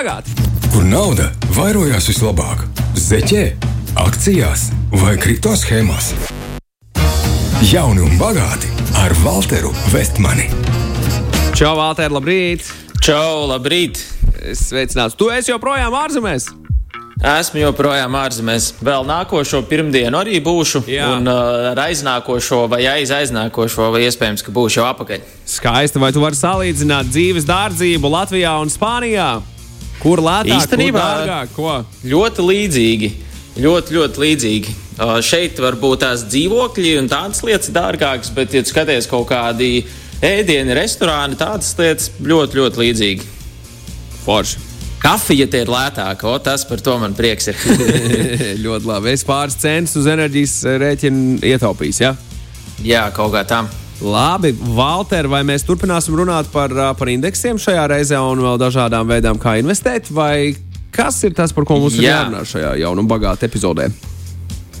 bagāti. Kur nauda vairojās vislabāk? Zeķē, akcijās vai kripto schēmās? Jauni un bagāti ar Walteru Vestmani. Čau, Valter, labrīt! Čau, labrīt! Sveicināts! Tu esi joprojām ārzemēs! Esmu joprojām ārzemēs. Vēl nākošo pirmdienu arī būšu. Jā. Un uh, ar aiznākošo vai aiz aiznākošo, vai iespējams, ka būšu jau apakaļ. Skaisti, vai tu vari salīdzināt dzīves dārdzību Latvijā un Spānijā? Kur lētāk, Īstenībā- kur dārgāk? Ko? Ļoti līdzīgi. Ļoti, ļoti līdzīgi. Uh, šeit var būt tās dzīvokļi un tādas lietas dārgākas, bet, ja skaties kaut kādi ēdieni, restorāni, tādas lietas ļoti, ļoti līdzīgi. Forši. Kafija tie ir lētāka, o tas par to man prieks ir. ļoti labi. Es pāris centus uz enerģijas rēķinu ietaupīju. Ja? Jā, kaut kā tā. Labi, Valter, vai mēs turpināsim runāt par, par indeksiem šajā reizē un vēl dažādām veidām, kā investēt? Vai kas ir tas, par ko mums ir Jā. jārunā šajā jaunā un bagātā epizodē?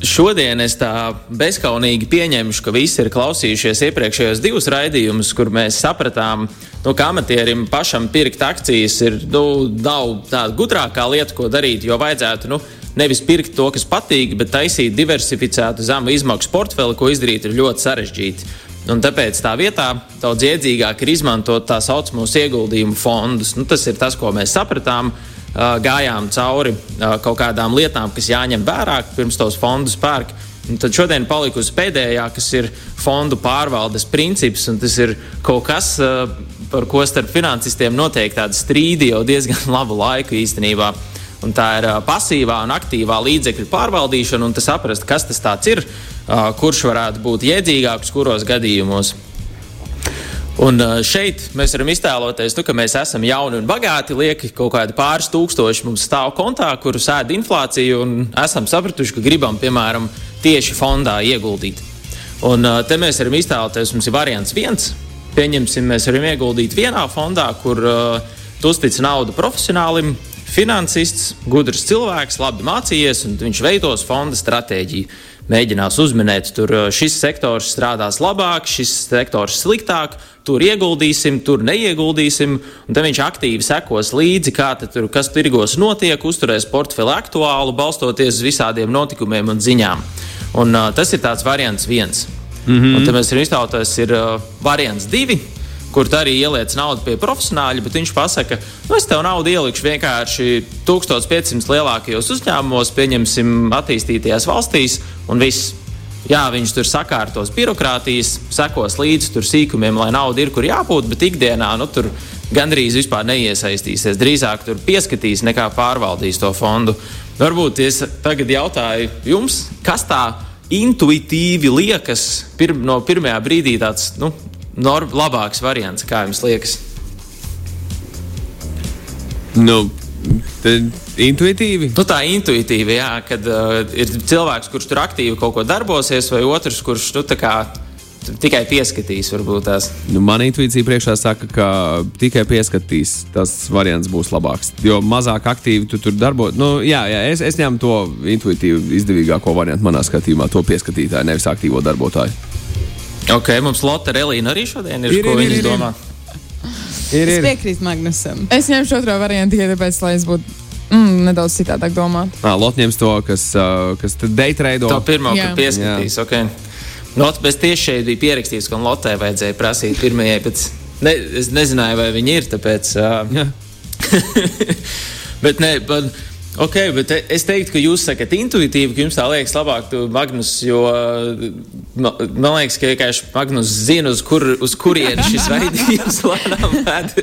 Šodien es tā bezskaunīgi pieņemšu, ka visi ir klausījušies iepriekšējos divus raidījumus, kur mēs sapratām, nu, ka amatierim pašam pirkt akcijas ir nu, nav tāda gudrākā lieta, ko darīt. Jo vajadzētu nu, nevis pirkt to, kas patīk, bet taisīt diversificētu zemu izmaksu portfeli, ko izdarīt ir ļoti sarežģīti. Un tāpēc tā vietā daudz iedzīgāk ir izmantot tā saucamos ieguldījumu fondus. Nu, tas ir tas, ko mēs sapratām. Uh, gājām cauri uh, kaut kādām lietām, kas jāņem vērā pirms tos fondus pērk. Un tad šodien palikusi pēdējā, kas ir fondu pārvaldes princips, tas ir kaut kas, uh, par ko starp finansistiem notiek tāda strīdi jau diezgan labu laiku īstenībā. Un tā ir pasīvā un aktīvā līdzekļu pārvaldīšana, un saprast, kas tas ir, kurš varētu būt iedzīgāks, kuros gadījumos. Un šeit mēs varam iztēloties, nu, ka mēs esam jauni un bagāti. Lieki kaut kādi pāris tūkstoši mums stāv kontā, kurus ēd inflācija, un esam sapratuši, ka gribam, piemēram, tieši fondā ieguldīt. Un te mēs varam iztēloties, mums ir variants viens. Pieņemsim, mēs varam ieguldīt vienā fondā, kur uh, uztic naudu profesionālim, finansists, gudrs cilvēks, labi mācījies, un viņš veidos fonda stratēģiju. Mēģinās uzminēt, tur šis sektors strādās labāk, šis sektors sliktāk, tur ieguldīsim, tur neieguldīsim. Un tad viņš aktīvi sekos līdzi, tur, kas tirgos notiek, uzturēs portfeli aktuālu, balstoties uz visādiem notikumiem un ziņām. Un, uh, tas ir tāds variants viens. Mm -hmm. Un tad mēs varam iztauties, ir uh, variants divi kur tu arī ieliec naudu pie profesionāļa, bet viņš pasaka, nu es tev naudu ielikšu vienkārši 1500 lielākajos uzņēmumos, pieņemsim, attīstītajās valstīs, un viss. Jā, viņš tur sakārtos birokrātijas, sekos līdzi tur sīkumiem, lai nauda ir, kur jābūt, bet ikdienā nu, tur gandrīz vispār neiesaistīsies. Drīzāk tur pieskatīs, nekā pārvaldīs to fondu. Varbūt es tagad jautāju jums, kas tā intuitīvi liekas pir no pirmajā brīdī tāds nu, nor- labāks variants, kā jums liekas? Nu, intuitīvi. Nu, tā intuitīvi, jā, kad uh, ir cilvēks, kurš tur aktīvi kaut ko darbosies, vai otrs, kurš nu, kā, tikai pieskatīs. Nu, man intuīcija priekšā saka, ka tikai pieskatīs, tas variants būs labāks. Jo mazāk aktīvi tu tur darbojas. Nu, jā, jā es, es ņemu to intuitīvi izdevīgāko variantu manā skatījumā, to pieskatītāju, nevis aktīvo darbotāju. Ok, mums Lotte Relīna arī šodien ir, Ir, ko ir, viņas ir, domā. Ir, Es ir. piekrītu Magnusam. Es ņemšu otro variantu tikai tāpēc, lai es būtu mm, nedaudz citādāk domāt. Ah, Lotņems to, kas, uh, kas daytrado. To pirmo, Jā. kur pieskatīs. Okay. Not, bez tieši šeit bija pierakstīts, ka Lotte vajadzēja prasīt pirmajai, bet ne, es nezināju, vai viņi ir. Tāpēc, uh, Jā. bet, ne, bet, okay, bet es teiktu, ka jūs sakat intuitīvi, ka jums tā liekas labāk, Magnus, jo ma- man liekas, ka vienkārši Magnus zina, uz, kur, uz kurieni šis raidījums lēnām ved.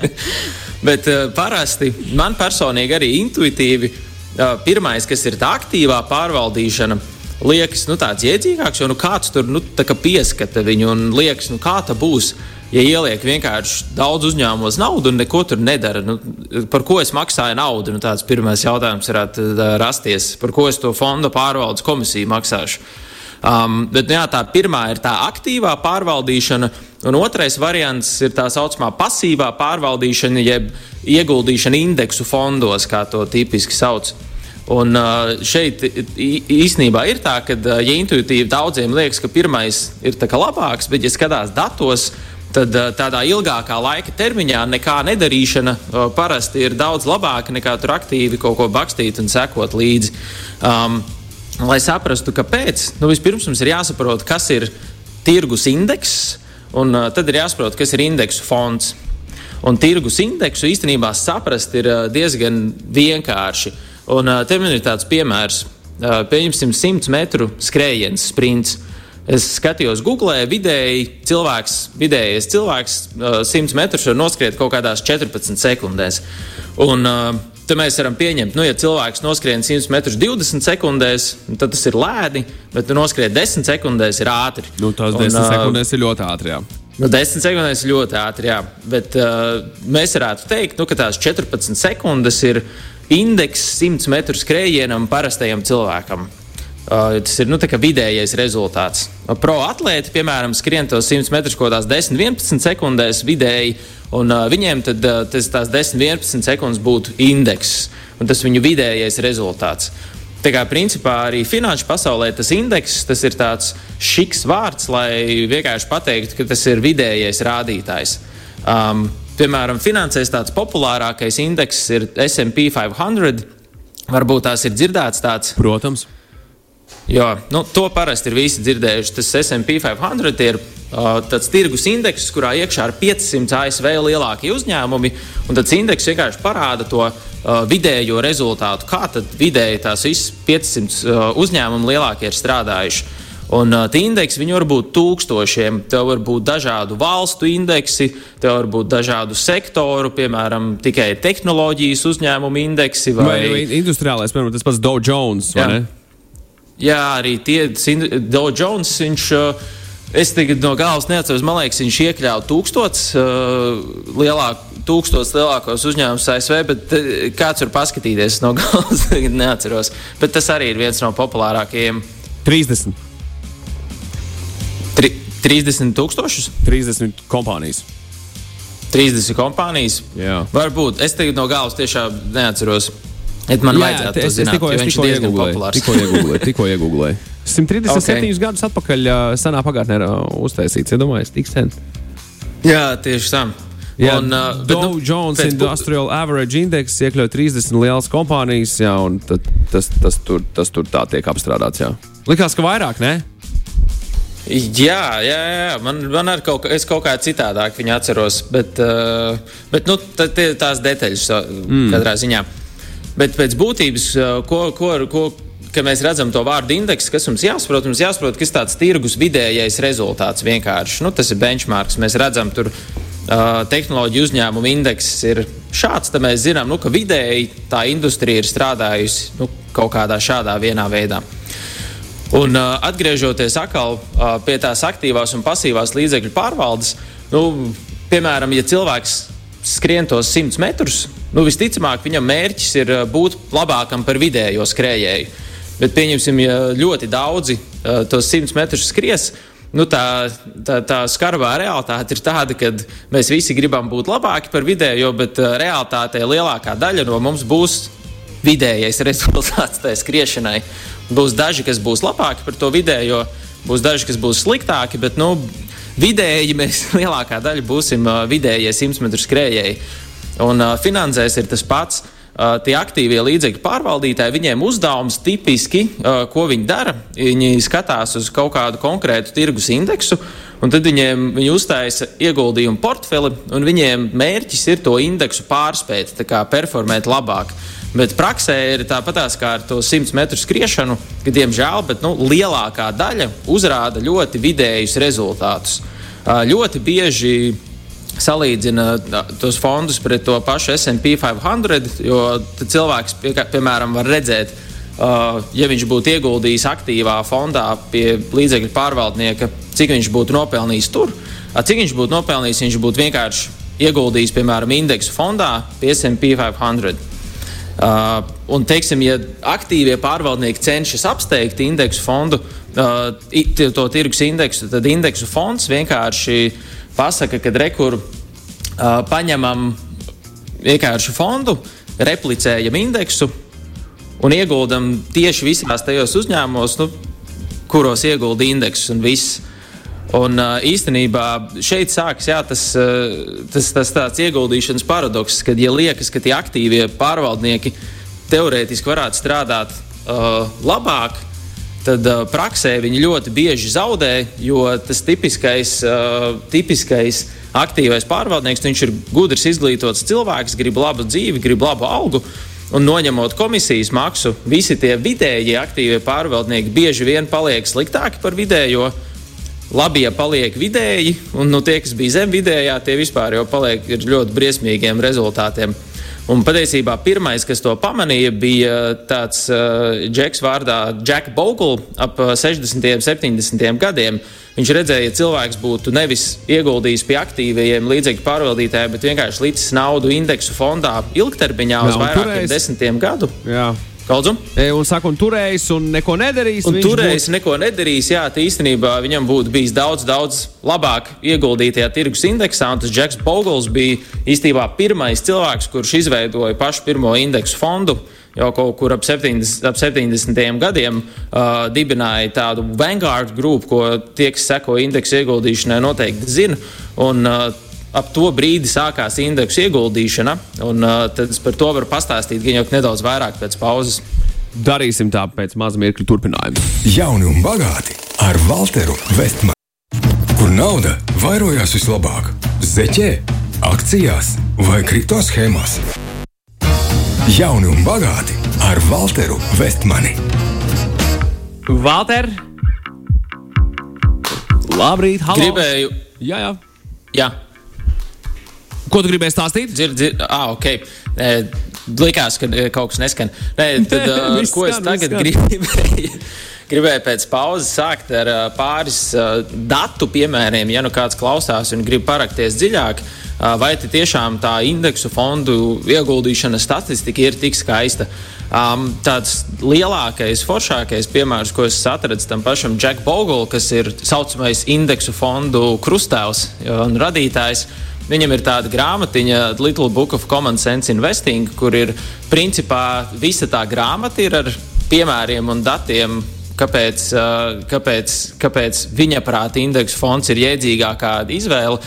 bet uh, parasti man personīgi arī intuitīvi uh, pirmais, kas ir tā aktīvā pārvaldīšana. Liekas, nu, tāds iedzīgāks, jo nu, kāds tur nu, tā pieskata viņu un liekas, nu, kā tā būs. Ja ieliek vienkārši daudz uzņēmumos naudu un neko tur nedara, nu, par ko es maksāju naudu, nu, tāds pirmais jautājums varētu rasties. Par ko es to fonda pārvaldes komisiju maksāšu? Um, bet, nu, jā, tā pirmā ir tā aktīvā pārvaldīšana, un otrais variants ir tā saucamā pasīvā pārvaldīšana, jeb ieguldīšana indeksu fondos, kā to tipiski sauc. Un šeit īsnībā ir tā, ka, ja intuitīvi daudziem liekas, ka pirmais ir labāks, bet, ja skatās datos, tad tādā ilgākā laika termiņā nekā nedarīšana parasti ir daudz labāka nekā tur aktīvi kaut ko bakstīt un sekot līdzi. Um, lai saprastu, kāpēc, nu, vispirms mums ir jāsaprot, kas ir tirgus indeks, un uh, tad ir jāsaprot, kas ir indeksu fonds. Un tirgus indeksu īstenībā saprast ir uh, diezgan vienkārši. Un uh, te man ir tāds piemērs, uh, pieņemsim 100 metru skrējiens, sprints. Es skatījos, Google, vidēji cilvēks, vidējais cilvēks uh, 100 metrus var noskriet kaut kādās 14 sekundēs. Un, uh, Tad mēs varam pieņemt, ka, nu, ja cilvēks noskrien 100 metrus 20 sekundēs, tad tas ir lēni, bet noskrien 10 sekundēs ir ātri. Nu, tās 10 un, sekundēs ir ļoti ātri. Jā. Nu, 10 sekundēs ir ļoti ātri, jā. Bet uh, mēs varētu teikt, nu, ka tās 14 sekundes ir indeks 100 metru skrējienam parastajam cilvēkam. Uh, tas ir nu, vidējais rezultāts. Pro atlēti, piemēram, skrien tos 100 metrus kaut kādās 10, 11 sekundēs vidēji, un uh, viņiem tad, uh, tas, tās 10, 11 sekundes būtu indeks, un tas viņu vidējais rezultāts. Tā kā principā arī finanšu pasaulē tas indeks tas ir tāds šiks vārds, lai vienkārši pateiktu, ka tas ir vidējais rādītājs. Um, piemēram, finansēs tāds populārākais indeks ir SP 500. Varbūt tās ir dzirdēts tāds. Protams. Jo nu, to parasti ir visi dzirdējuši. Tas SP 500 ir uh, tāds tirgus indeks, kurā iekšā ir 500 ASV lielākie uzņēmumi. Tas indeks vienkārši parāda to uh, vidējo rezultātu, kā tad vidēji tās visas 500 uh, uzņēmumu lielākie ir strādājuši. Un uh, tie indeksi var būt tūkstošiem. Tev var būt dažādu valstu indeksi, tev var būt dažādu sektoru, piemēram, tikai tehnoloģijas uzņēmumu indeksi. Vai, vai industriālais, piemēram, tas pats Dow Jones. Jā, arī tie Dow Jones. Viņš, uh, Es tagad no galvas neatceros, man liekas, viņš iekļāva tūkstots, uh, lielāk, tūkstots lielākos uzņēmumus ASV, bet uh, kāds var paskatīties no galvas, tagad neatceros. Bet tas arī ir viens no populārākajiem. 30. Tri, 30 tūkstošus? 30 kompānijas. 30 kompānijas. Jā. Varbūt es tagad no galvas tiešām neatceros. Et man Jā, vajadzētu to zināt, tikko, jo viņš ir diezgan populārs. Tikko iegūlēju, tikko iegūlēju. 137 okay. gadus atpakaļ senā pagātnē uztaisīts, iedomājieties, tik sen. Jā, tieši tā. Jā, un, uh, bet, Dow nu, Jones Industrial Average Index iekļauj 30 lielas kompānijas, jā, un tad, tas, tas, tur, tas tur tā tiek apstrādāts. Jā. Likās, ka vairāk, ne? Jā, jā, jā. Man, man arī kaut, es kaut kā citādāk viņu atceros, bet, uh, bet nu, tā, tās detaļas mm. katrā ziņā. Bet pēc būtības, ko, ko, ko, kad mēs redzam to vārdu indeksu, kas mums jāsaprot, mums jāsaprot, kas tāds tirgus vidējais rezultāts vienkārši. Nu, tas ir benchmarks. Mēs redzam, tur uh, tehnoloģiju uzņēmumu indeks ir šāds, tad mēs zinām, nu, ka vidēji tā industrija ir strādājusi nu, kaut kādā šādā veidā. Un uh, atgriežoties atkal uh, pie tās aktīvās un pasīvās līdzekļu pārvaldes, nu, piemēram, ja cilvēks skrien tos 100 metrus, nu, visticamāk, viņam mērķis ir eh, būt labākam par vidējo skrejēju. Bet, pieņemsim, ja ļoti daudzi uh, tos 100 metrus skries, nu, tā, tā, tā skarbā realitāte ir tāda, ka mēs visi gribam būt labāki par vidējo, bet uh, realitātē lielākā daļa no mums būs vidējais rezultāts tajā skriešanai. Būs daži, kas būs labāki par to vidējo, būs daži, kas būs sliktāki, bet nu, vidēji mēs lielākā daļa būsim vidējie 100 metru skrejēji. Un uh, finansēs ir tas pats. Uh, tie aktīvie līdzekļu pārvaldītāji, viņiem uzdevums tipiski, uh, ko viņi dara, viņi skatās uz kaut kādu konkrētu tirgus indeksu, un tad viņiem viņi uztaisa ieguldījumu portfeli, un viņiem mērķis ir to indeksu pārspēt, kā performēt labāk. Bet praksē ir tāpatās kā ar to 100 metru skriešanu, ka, diemžēl, bet, nu, lielākā daļa uzrāda ļoti vidējus rezultātus. Uh, ļoti bieži salīdzina tos fondus pret to pašu SP 500, jo cilvēks, pie, piemēram, var redzēt, uh, ja viņš būtu ieguldījis aktīvā fondā pie līdzekļu pārvaldnieka, cik viņš būtu nopelnījis tur, cik viņš būtu nopelnījis, viņš būtu vienkārši ieguldījis, piemēram, indeksu fondā pie SP 500. Uh, un, teiksim, ja aktīvie pārvaldnieki cenšas apsteigt indeksu fondu, uh, to tirgus indeksu, tad indeksu fonds vienkārši pasaka, ka rekur uh, paņemam vienkāršu fondu, replicējam indeksu un ieguldam tieši visās tajos uzņēmumos, nu, kuros iegulda indeksus un viss. Un īstenībā šeit sākas jā, tas, tas, tas tāds ieguldīšanas paradoks, kad ja liekas, ka tie aktīvie pārvaldnieki teorētiski varētu strādāt uh, labāk, tad uh, praksē viņi ļoti bieži zaudē, jo tas tipiskais, uh, tipiskais aktīvais pārvaldnieks, viņš ir gudrs, izglītots cilvēks, grib labu dzīvi, grib labu algu. Un noņemot komisijas maksu, visi tie vidējie aktīvie pārvaldnieki bieži vien paliek sliktāki par vidējo. Labie paliek vidēji, un nu, tie, kas bija zem vidējā, tie vispār jau paliek ar ļoti briesmīgiem rezultātiem. Un patiesībā pirmais, kas to pamanīja, bija tāds uh, džeks vārdā Jack Bogle ap 60. un 70. gadiem. Viņš redzēja, ja cilvēks būtu nevis ieguldījis pie aktīvajiem līdzekļu pārvaldītājiem, bet vienkārši licis naudu indeksu fondā ilgtermiņā uz vairākiem desmitiem gadu. Jā. Kaudzu? E, un saka, un turējis un neko nedarījis. Un turējis būtu... neko nedarījis. Jā, īstenībā viņam būtu bijis daudz, daudz labāk ieguldītajā tirgus indeksā. Un tas Džeks Bogls bija īstenībā pirmais cilvēks, kurš izveidoja pašu pirmo indeksu fondu. Jau kaut kur ap 70, ap 70. gadiem uh, dibināja tādu Vanguard grupu, ko tie, kas seko indeksu ieguldīšanai, noteikti zina. Un, uh, ap to brīdi sākās indeksu ieguldīšana, un uh, tad es par to varu pastāstīt gan jau nedaudz vairāk pēc pauzes. Darīsim tā pēc maza mirkļa turpinājuma. Jauni un bagāti ar Walteru Vestmanu. Kur nauda vairojās vislabāk? Zeķē, akcijās vai kripto schēmās? Jauni un bagāti ar Walteru Vestmani. Walter! Labrīt, halo! Gribēju. Jā, jā. jā. Ko tu gribēji stāstīt? Dzird, dzird, ah, ok. E, likās, ka kaut kas neskan. Nē, tad, uh, ko es tagad gribēju? Gribēju pēc pauzes sākt ar uh, pāris uh, datu piemēriem, ja nu kāds klausās un grib parakties dziļāk. Uh, vai tiešām tā indeksu fondu ieguldīšana statistika ir tik skaista? Um, tāds lielākais, foršākais piemērs, ko es atradu tam pašam Jack Bogle, kas ir saucamais indeksu fondu krustēvs un radītājs. Viņam ir tāda grāmatiņa, Little Book of Common Sense Investing, kur ir principā visa tā grāmata ar piemēriem un datiem, kāpēc, kāpēc, kāpēc viņa prāta indeksu fonds ir jēdzīgākā izvēle.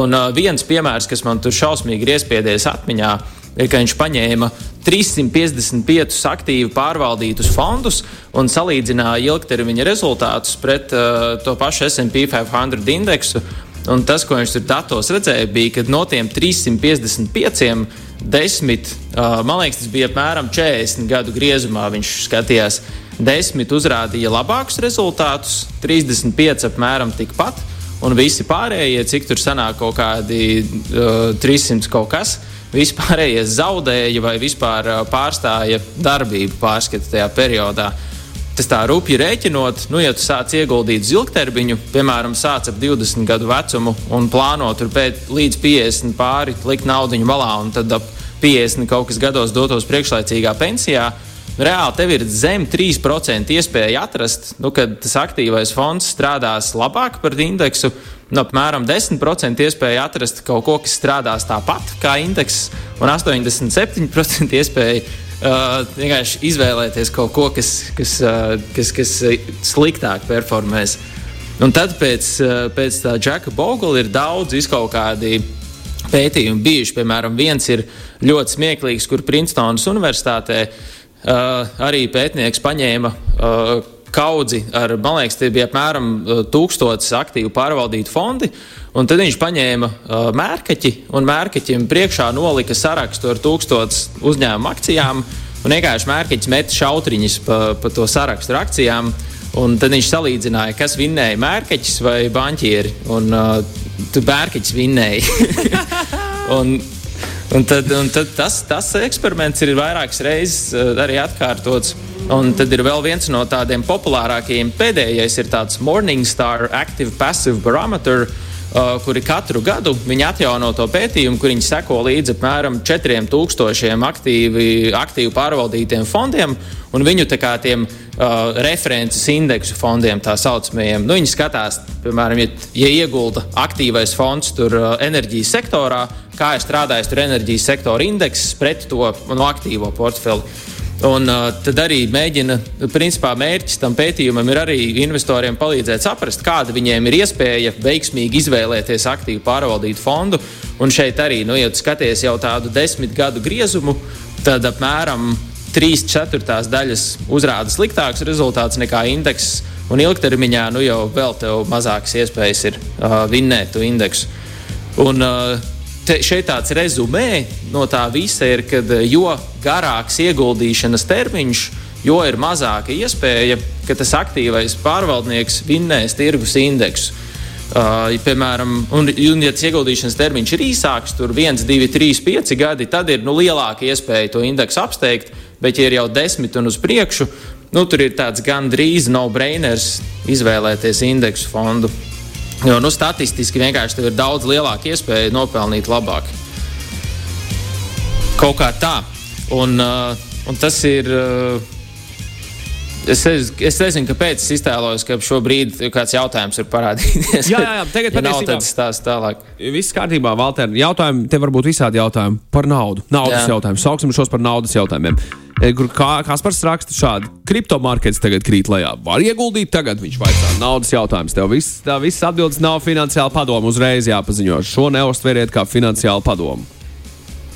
Un viens piemērs, kas man tur šausmīgi ir iespiedies atmiņā, ir, ka viņš paņēma 355 aktīvi pārvaldītus fondus un salīdzināja ilgtermiņa rezultātus pret uh, to pašu SP 500 indeksu. Un tas, ko viņš tur datos redzēja, bija, ka no tiem 355, 10, uh, man liekas, tas bija apmēram 40 gadu griezumā. Viņš skatījās, 10 uzrādīja labākus rezultātus, 35 apmēram tikpat, un visi pārējie, cik tur sanāk kaut kādi uh, 300 kaut kas. Vispārējie zaudēja vai vispār pārstāja darbību pārskatu tajā periodā. Uh, tas tā rupji rēķinot, nu, ja tu sāc ieguldīt ilgtermiņu, piemēram, sāc ap 20 gadu vecumu un plāno tur pēc līdz 50 pāri likt naudu malā un tad ap 50 kaut kas gados dotos priekšlaicīgā pensijā. Reāli tev ir zem 3% iespēja atrast, nu, ka tas aktīvais fonds strādās labāk par indeksu. Nu, apmēram 10% iespēja atrast kaut ko, kas strādās tāpat kā indeks, un 87% iespēja Uh, vienkārši izvēlēties kaut ko, kas, kas, uh, kas, kas sliktāk performēs. Un tad pēc, uh, pēc tā Džeka Bogla ir daudz kaut kādi pētījumi bijuši. Piemēram, viens ir ļoti smieklīgs, kur Princetonas Universitātē uh, arī pētnieks paņēma. Uh, kaudzi ar, man liekas, tie bija apmēram tūkstotis aktīvu pārvaldītu fondi. Un tad viņš paņēma uh, mērkaķi un mērkaķim priekšā nolika sarakstu ar tūkstotis uzņēmumu akcijām. Un vienkārši mērkaķis met šautriņus pa, pa to sarakstu ar akcijām. Un tad viņš salīdzināja, kas vinnēja mērkaķis vai banķieri. Un uh, mērkaķis vinnēja. un, un tad, un tad tas, tas eksperiments ir vairākas reizes uh, arī atkārtots. Un tad ir vēl viens no tādiem populārākajiem. Pēdējais ir tāds Morningstar Active Passive Barometer, uh, kuri katru gadu atjauno to pētījumu, kur viņi seko līdzi apmēram 4000 aktīvi, aktīvi pārvaldītiem fondiem un viņu tiem uh, references indeksu fondiem, tā saucamajiem. Nu, viņi skatās, piemēram, ja, ja iegulda aktīvais fonds tur uh, enerģijas sektorā, kā ir strādājis tur enerģijas sektora indekss pret to no aktīvo portfeli. Un uh, tad arī mēģina, principā, mērķis tam pētījumam ir arī investoriem palīdzēt saprast, kāda viņiem ir iespēja veiksmīgi izvēlēties aktīvu pārvaldītu fondu. Un šeit arī, nu, ja skaties jau tādu desmit gadu griezumu, tad apmēram 3 ceturtās daļas uzrāda sliktāks rezultāts nekā indeks. Un ilgtermiņā nu, jau vēl mazākas iespējas ir uh, vinnēt to indeksu. Un, uh, te, šeit tāds rezumē no tā visa ir, ka eh, jo garāks ieguldīšanas termiņš, jo ir mazāka iespēja, ka tas aktīvais pārvaldnieks vinnēs tirgus indeksu. Uh, piemēram, un, un, ja tas ieguldīšanas termiņš ir īsāks, tur 1, 2, 3, 5 gadi, tad ir nu, lielāka iespēja to indeksu apsteigt. Bet, ja ir jau desmit un uz priekšu, nu, tur ir tāds gandrīz no-brainers izvēlēties indeksu fondu. Jo nu, statistiski vienkārši ir daudz lielāka iespēja nopelnīt labāk. Kaut kā tā. Un, uh, un tas ir. Uh, Es, es, es nezinu, kāpēc es iztēlojos, ka šobrīd kāds jautājums ir parādījies. Jā, jā, jā tagad ja nav tāds stāsts tālāk. Viss kārtībā, Valter. Jautājumi, te var būt visādi jautājumi par naudu. Naudas jā. jautājumi. Sauksim šos par naudas jautājumiem. E, kā, Kaspars raksta šādi: kriptomarkets tagad krīt lejā. Var ieguldīt tagad, viņš vaicā. Naudas jautājums. Tev viss, tā, viss atbildes nav finansiāli padomu. Uzreiz jāpaziņo. Šo neuztveriet kā finansiālu padomu.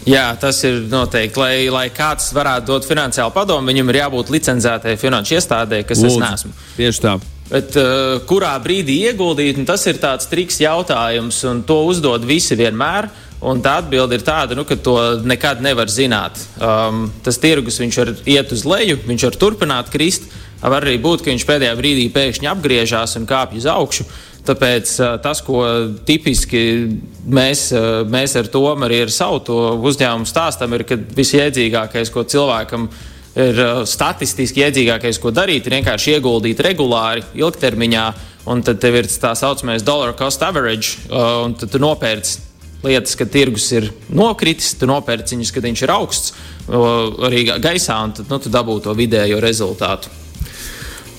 Jā, tas ir noteikti. Lai, lai kāds varētu dot finansiālu padomu, viņam ir jābūt licencētai finanšu iestādē, kas Lūdzu, es neesmu. Tieši tā. Bet, uh, kurā brīdī ieguldīt, tas ir tāds triks jautājums, un to uzdod visi vienmēr. Un tā atbilde ir tāda, nu, ka to nekad nevar zināt. Um, tas tirgus var iet uz leju, viņš var turpināt krist. Var arī būt, ka viņš pēdējā brīdī pēkšņi apgriežas un kāpj uz augšu. Tāpēc uh, tas, ko tipiski mēs, uh, mēs ar Tomu arī ar savu uzņēmumu stāstam, ir, ka visjēdzīgākais, ko cilvēkam ir uh, statistiski iedzīgākais, ko darīt, ir vienkārši ieguldīt regulāri, ilgtermiņā, un tad tev ir tā saucamais dollar cost average, un tad tu nopērci lietas, ka tirgus ir nokritis, tu nopērci viņus, kad viņš ir augsts, arī gaisā, un tad nu, tu dabū to vidējo rezultātu.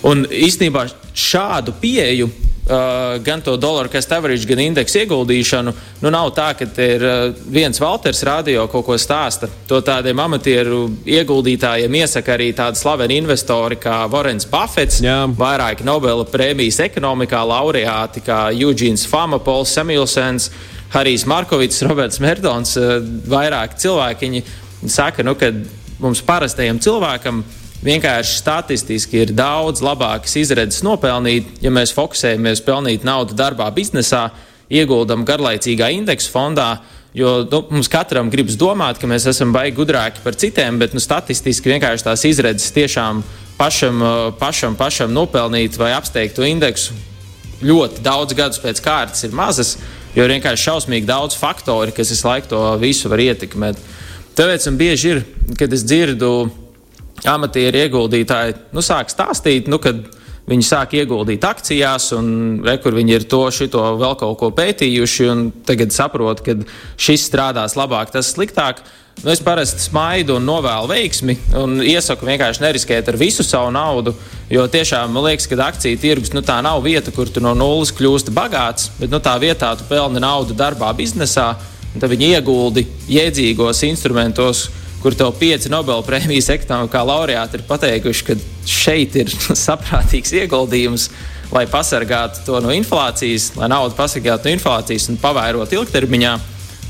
Un īstenībā šādu pieeju Uh, gan to dolāru cost average, gan indeksu ieguldīšanu. Nu, nav tā, ka ir uh, viens Walters radio kaut ko stāsta. To tādiem amatieru ieguldītājiem iesaka arī tādi slaveni investori kā Vorens Buffets, Jā. vairāki Nobela prēmijas ekonomikā laureāti kā Eugēns Fama, Pols Samuelsons. Harijs Markovits, Roberts Merdons, eh, vairāki cilvēki saka, nu, ka mums parastajam cilvēkam vienkārši statistiski ir daudz labākas izredzes nopelnīt, ja mēs fokusējamies pelnīt naudu darbā, biznesā, ieguldam garlaicīgā indeksu fondā. Jo nu, mums katram gribas domāt, ka mēs esam baigi gudrāki par citiem, bet nu, statistiski vienkārši tās izredzes tiešām pašam, eh, pašam, pašam nopelnīt vai apsteigt to indeksu ļoti daudz gadus pēc kārtas ir mazas. Jo ir vienkārši šausmīgi daudz faktori, kas visu laiku to visu var ietekmēt. Tāpēc man bieži ir, kad es dzirdu amatieru ieguldītāji, nu, sāk stāstīt, nu, kad viņi sāk ieguldīt akcijās, un re, viņi ir to, šito vēl kaut ko pētījuši, un tagad saprot, ka šis strādās labāk, tas sliktāk. Nu, es parasti smaidu un novēlu veiksmi, un iesaku vienkārši neriskēt ar visu savu naudu. Jo tiešām man liekas, ka akciju tirgus nu, tā nav vieta, kur tu no nulles kļūsti bagāts, bet nu, tā vietā tu pelni naudu darbā, biznesā, tad viņi ieguldi jēdzīgos instrumentos, kur tev pieci Nobela prēmijas ekonomikā laureāti ir pateikuši, ka šeit ir saprātīgs ieguldījums, lai pasargātu to no inflācijas, lai naudu pasargātu no inflācijas un pavērot ilgtermiņā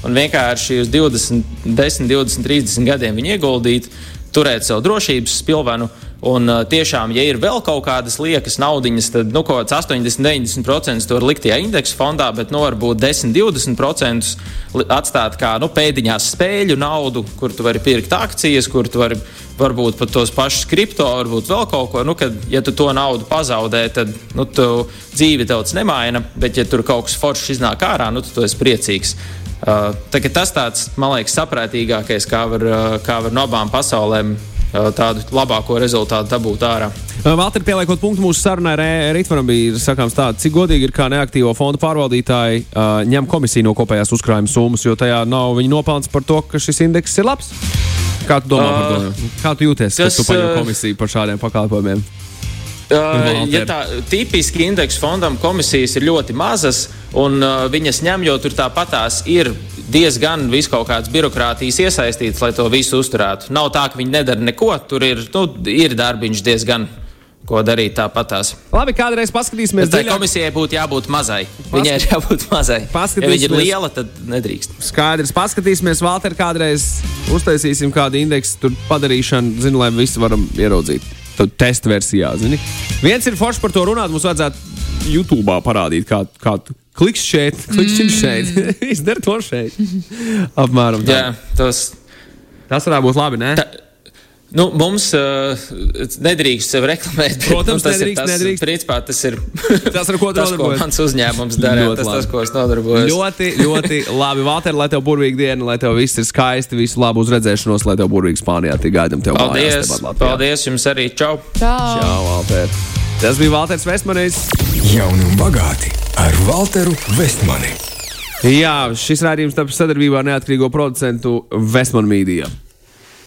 un vienkārši uz 20, 10, 20, 30 gadiem viņi ieguldīt, turēt savu drošības spilvenu. Un tiešām, ja ir vēl kaut kādas liekas naudiņas, tad nu, kaut kāds 80, 90% to var likt tajā indeksa fondā, bet nu, varbūt 10, 20% atstāt kā nu, pēdiņās spēļu naudu, kur tu vari pirkt akcijas, kur tu vari varbūt pat tos pašus kripto, varbūt vēl kaut ko. Nu, kad, ja tu to naudu pazaudē, tad nu, tu dzīvi daudz nemaina, bet ja tur kaut kas foršs iznāk ārā, nu, tad tu esi priecīgs. Uh, tas tāds, man liekas, saprātīgākais, kā var, kā var no abām pasaulēm tādu labāko rezultātu dabūt ārā. Valter, pieliekot punktu mūsu sarunai, Rītvaram bija sakāms tā, cik godīgi ir kā neaktīvo fondu pārvaldītāji uh, ņem komisiju no kopējās uzkrājuma summas, jo tajā nav viņa nopelns par to, ka šis indeks ir labs. Kā tu domā uh, par to? Kā tu jūties, kas, kad tu paņem komisiju par šādiem pakalpojumiem? Uh, ja tā tipiski indeksu fondam komisijas ir ļoti mazas, un uh, viņas ņem, jo tur tāpatās ir diezgan vis kaut kādas birokrātijas iesaistītas, lai to visu uzturētu. Nav tā, ka viņi nedara neko, tur ir, nu, ir darbiņš diezgan. Ko darīt tāpatās? Labi, kādreiz paskatīsimies. Tā komisijai būtu jābūt mazai. Paskat... Viņai ir jābūt mazai. Ja viņa ir liela, tad nedrīkst. Skaidrs, paskatīsimies, Valter, kādreiz uztaisīsim kādu indeksu padarīšanu, zinu, lai visi varam ieraudzīt. Tad testa versijā, zini. Viens ir forši par to runāt, mums vajadzētu YouTube parādīt, kā, kā kliks šeit, kliks mm. šeit, izdara to šeit. Apmēram tā. Jā, tas. Tas varētu būt labi, ne? Ta Nu, mums uh, nedrīkst sevi reklamēt. Bet, Protams, tas nedrīkst, ir tas, nedrīkst. Principā, tas ir tas, ar ko, tas, ko mans uzņēmums dara. tas, tas, ko es nodarbojos. Ļoti, ļoti labi. Valter, lai tev burvīgi diena, lai tev viss ir skaisti, visu labu uz redzēšanos, lai tev burvīgi Spānijā. Tik gaidām tev paldies. Mājās, paldies jums arī. Čau! Čau, Čau Valter! Tas bija Valters Vestmanis. Jauni un bagāti ar Valteru Vestmani. Jā, šis rādījums taps sadarbībā ar neatkarīgo producentu Vestmanu Mīdiju.